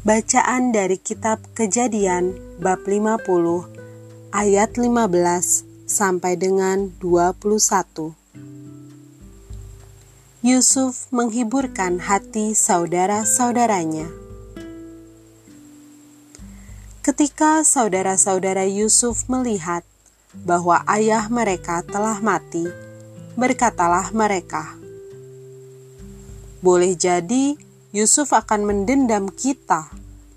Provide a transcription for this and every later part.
Bacaan dari kitab Kejadian bab 50 ayat 15 sampai dengan 21. Yusuf menghiburkan hati saudara-saudaranya. Ketika saudara-saudara Yusuf melihat bahwa ayah mereka telah mati, berkatalah mereka, "Boleh jadi Yusuf akan mendendam kita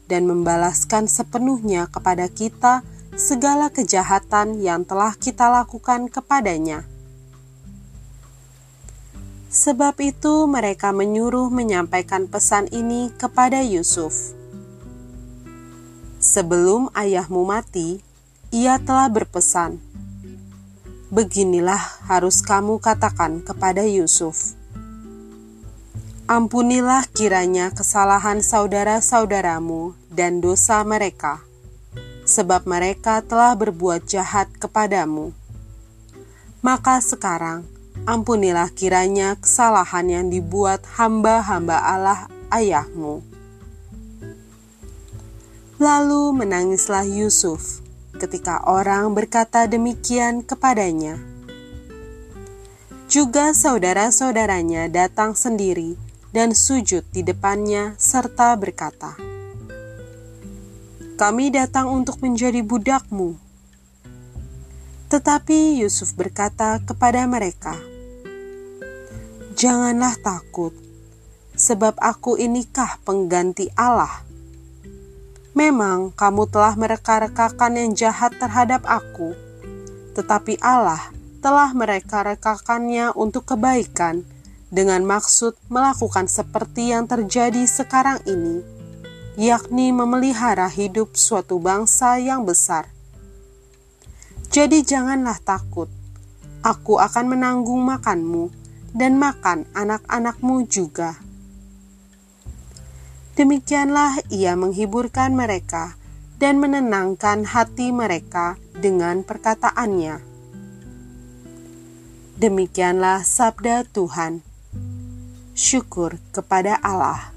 dan membalaskan sepenuhnya kepada kita segala kejahatan yang telah kita lakukan kepadanya." Sebab itu, mereka menyuruh menyampaikan pesan ini kepada Yusuf. Sebelum ayahmu mati, ia telah berpesan, "Beginilah harus kamu katakan kepada Yusuf: Ampunilah kiranya kesalahan saudara-saudaramu dan dosa mereka, sebab mereka telah berbuat jahat kepadamu. Maka sekarang, ampunilah kiranya kesalahan yang dibuat hamba-hamba Allah ayahmu." Lalu menangislah Yusuf ketika orang berkata demikian kepadanya. Juga saudara-saudaranya datang sendiri dan sujud di depannya serta berkata, "Kami datang untuk menjadi budakmu." Tetapi Yusuf berkata kepada mereka, "Janganlah takut, sebab aku inikah pengganti Allah." Memang kamu telah mereka-rekakan yang jahat terhadap aku, tetapi Allah telah mereka-rekakannya untuk kebaikan dengan maksud melakukan seperti yang terjadi sekarang ini, yakni memelihara hidup suatu bangsa yang besar. Jadi janganlah takut, aku akan menanggung makanmu dan makan anak-anakmu juga.' Demikianlah ia menghiburkan mereka dan menenangkan hati mereka dengan perkataannya. Demikianlah sabda Tuhan. Syukur kepada Allah.